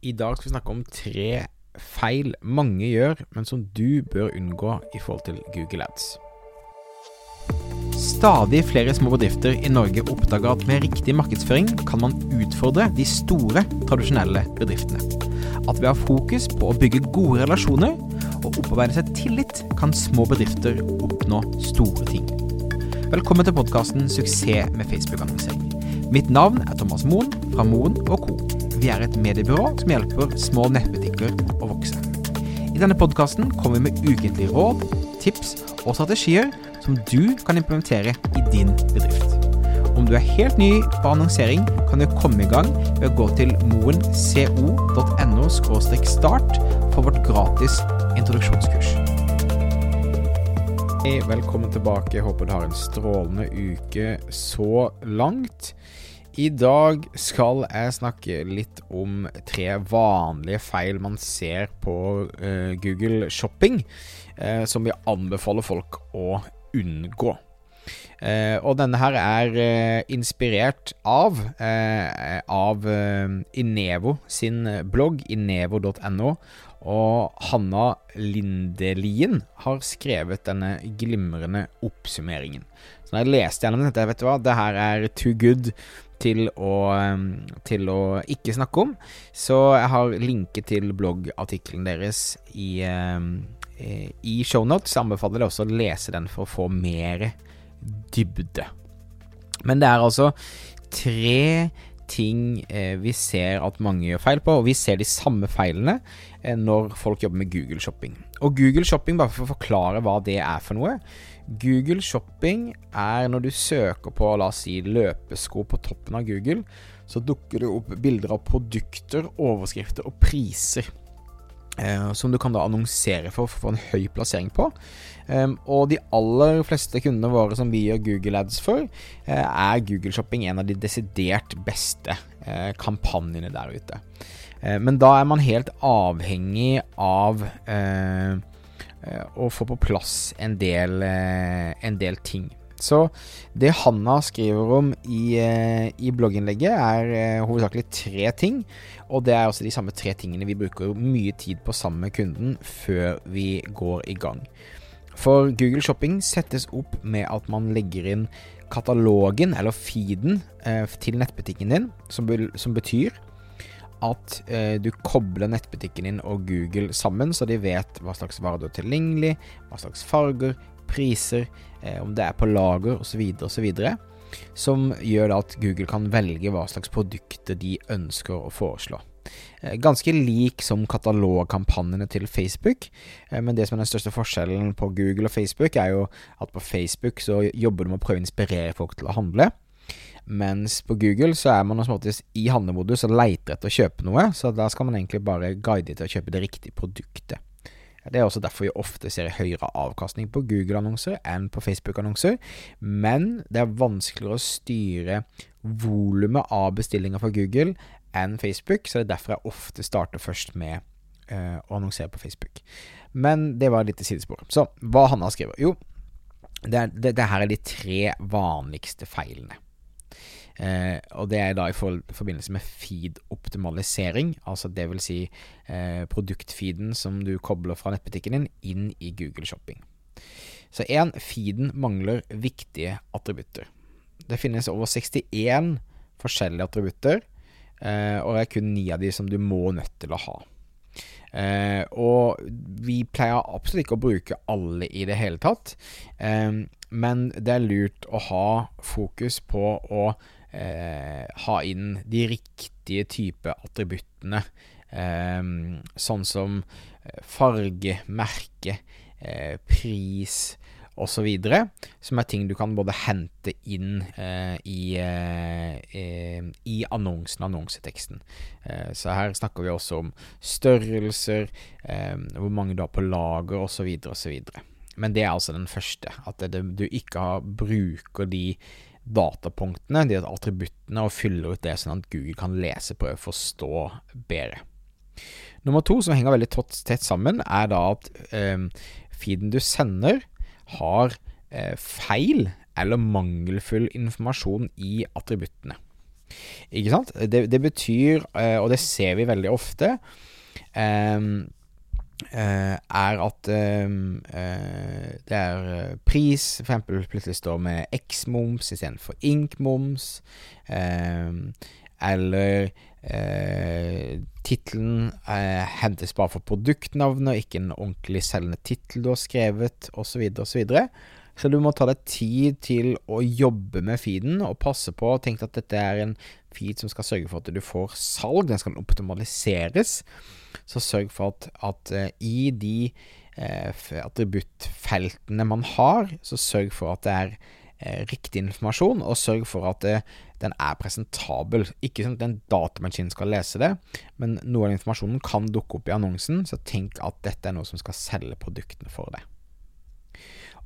I dag skal vi snakke om tre feil mange gjør, men som du bør unngå i forhold til Google Ads. Stadig flere små bedrifter i Norge oppdager at med riktig markedsføring kan man utfordre de store, tradisjonelle bedriftene. At ved å ha fokus på å bygge gode relasjoner og opparbeide seg tillit, kan små bedrifter oppnå store ting. Velkommen til podkasten 'Suksess med Facebook-annonsering'. Mitt navn er Thomas Moen fra Moen Co. Vi er et mediebyrå som hjelper små nettbutikker å vokse. I denne podkasten kommer vi med ukentlige råd, tips og strategier som du kan implementere i din bedrift. Om du er helt ny på annonsering, kan du komme i gang ved å gå til moenco.no start for vårt gratis introduksjonskurs. Hei, velkommen tilbake. Jeg håper du har en strålende uke så langt. I dag skal jeg snakke litt om tre vanlige feil man ser på uh, Google Shopping, uh, som vi anbefaler folk å unngå. Uh, og denne her er inspirert av, av Inevo sin blogg, inevo.no. Og Hanna Lindelien har skrevet denne glimrende oppsummeringen. Så når jeg leste gjennom dette, vet du hva, det her er too good til å, til å ikke snakke om. Så jeg har linket til bloggartikkelen deres i, i shownotes. Anbefaler deg også å lese den for å få mer dybde. Men det er altså tre ting eh, vi ser at mange gjør feil på, og vi ser de samme feilene eh, når folk jobber med Google Shopping. Og Google Shopping, bare for å forklare hva det er for noe, Google Shopping er når du søker på la oss si løpesko på toppen av Google, så dukker det opp bilder av produkter, overskrifter og priser. Eh, som du kan da annonsere for for å få en høy plassering på. Um, og de aller fleste kundene våre som vi gjør Google Ads for, uh, er Google Shopping en av de desidert beste uh, kampanjene der ute. Uh, men da er man helt avhengig av å eh, få på plass en del, en del ting. Så det Hanna skriver om i, i blogginnlegget, er hovedsakelig tre ting. Og det er også de samme tre tingene vi bruker mye tid på sammen med kunden før vi går i gang. For Google Shopping settes opp med at man legger inn katalogen, eller feeden, til nettbutikken din, som, som betyr at eh, du kobler nettbutikken din og Google sammen, så de vet hva slags varer du har tilgjengelig, hva slags farger, priser, eh, om det er på lager osv. osv. Som gjør at Google kan velge hva slags produkter de ønsker å foreslå. Eh, ganske lik som katalogkampanjene til Facebook, eh, men det som er den største forskjellen på Google og Facebook, er jo at på Facebook så jobber du med å prøve å inspirere folk til å handle. Mens på Google så er man i handlemodus og leiter etter å kjøpe noe, så da skal man egentlig bare guide til å kjøpe det riktige produktet. Det er også derfor vi ofte ser høyere avkastning på Google-annonser enn på Facebook-annonser, men det er vanskeligere å styre volumet av bestillinger fra Google enn Facebook, så det er derfor jeg ofte starter først med uh, å annonsere på Facebook. Men det var litt i sidespor. Så hva Hanna skriver? Jo, det, er, det, det her er de tre vanligste feilene. Uh, og det er da i forbindelse med feed-optimalisering, altså vil si uh, produktfeeden som du kobler fra nettbutikken din inn i Google Shopping. Så én, feeden mangler viktige attributter. Det finnes over 61 forskjellige attributter, og det er kun ni av de som du må nødt til å ha. Eh, og vi pleier absolutt ikke å bruke alle i det hele tatt, eh, men det er lurt å ha fokus på å eh, ha inn de riktige type attributtene. Eh, sånn som eh, farge, merke, eh, pris osv. Som er ting du kan både hente inn eh, i, eh, i annonsen, annonseteksten. Eh, så her snakker vi også om størrelser, eh, hvor mange du har på lager osv. osv. Men det er altså den første. At det, du ikke har, bruker de datapunktene, de attributtene, og fyller ut det sånn at Google kan lese, prøve å forstå bedre. Nummer to, som henger veldig tett sammen, er da at eh, feeden du sender, har eh, feil eller mangelfull informasjon i attributtene. Ikke sant? Det, det betyr, eh, og det ser vi veldig ofte, um, Uh, er at uh, uh, det er pris f.eks. plutselig står med X-moms istedenfor Ink-moms. Eller eh, tittelen hentes bare for produktnavnet, og ikke en ordentlig selgende tittel du har skrevet, osv., osv. Så, så du må ta deg tid til å jobbe med feeden og passe på. Tenk at dette er en feed som skal sørge for at du får salg. Den skal optimaliseres. Så sørg for at, at uh, i de eh, attributtfeltene man har, så sørg for at det er riktig informasjon, og sørg for at den er presentabel. Ikke sånn at en datamaskin skal lese det, men noe av informasjonen kan dukke opp i annonsen, så tenk at dette er noe som skal selge produktene for deg.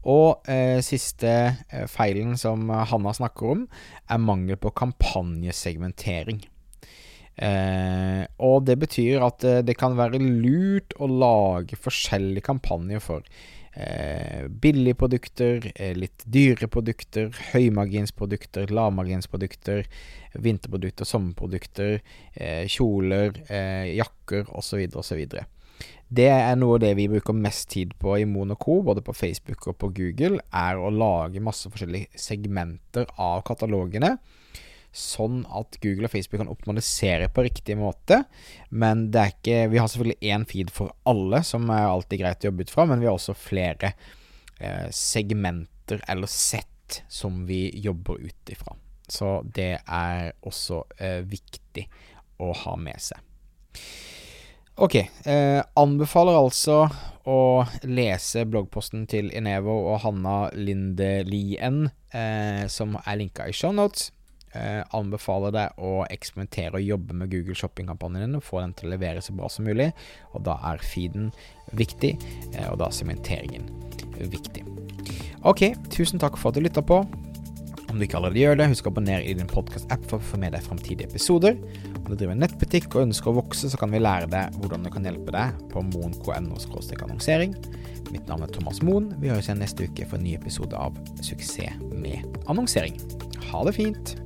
Og eh, siste eh, feilen som Hanna snakker om, er mangel på kampanjesegmentering. Eh, og det betyr at eh, det kan være lurt å lage forskjellige kampanjer for eh, billige produkter, eh, litt dyre produkter, høymarginsprodukter, lavmarginsprodukter, vinterprodukter, sommerprodukter, kjoler, jakker osv. osv. Det er noe av det vi bruker mest tid på i Monoco, både på Facebook og på Google, er å lage masse forskjellige segmenter av katalogene. Sånn at Google og Facebook kan optimalisere på riktig måte. Men det er ikke Vi har selvfølgelig én feed for alle, som er alltid greit å jobbe ut fra, men vi har også flere eh, segmenter eller sett som vi jobber ut ifra. Så det er også eh, viktig å ha med seg. Ok, eh, anbefaler altså å lese bloggposten til Inevo og Hanna Lindelien, eh, som er linka i shownotes. Eh, anbefaler deg å eksperimentere og jobbe med Google shoppingkampanjen din og få den til å levere så bra som mulig. Og da er feeden viktig, eh, og da er sementeringen viktig. Ok, tusen takk for at du lytta på. Om du ikke allerede gjør det, husk å abonnere i din podkast-app for å få med deg framtidige episoder. Om du driver nettbutikk og ønsker å vokse, så kan vi lære deg hvordan du kan hjelpe deg på moen.no annonsering. Mitt navn er Thomas Moen. Vi høres igjen neste uke for en ny episode av Suksess med annonsering. Ha det fint!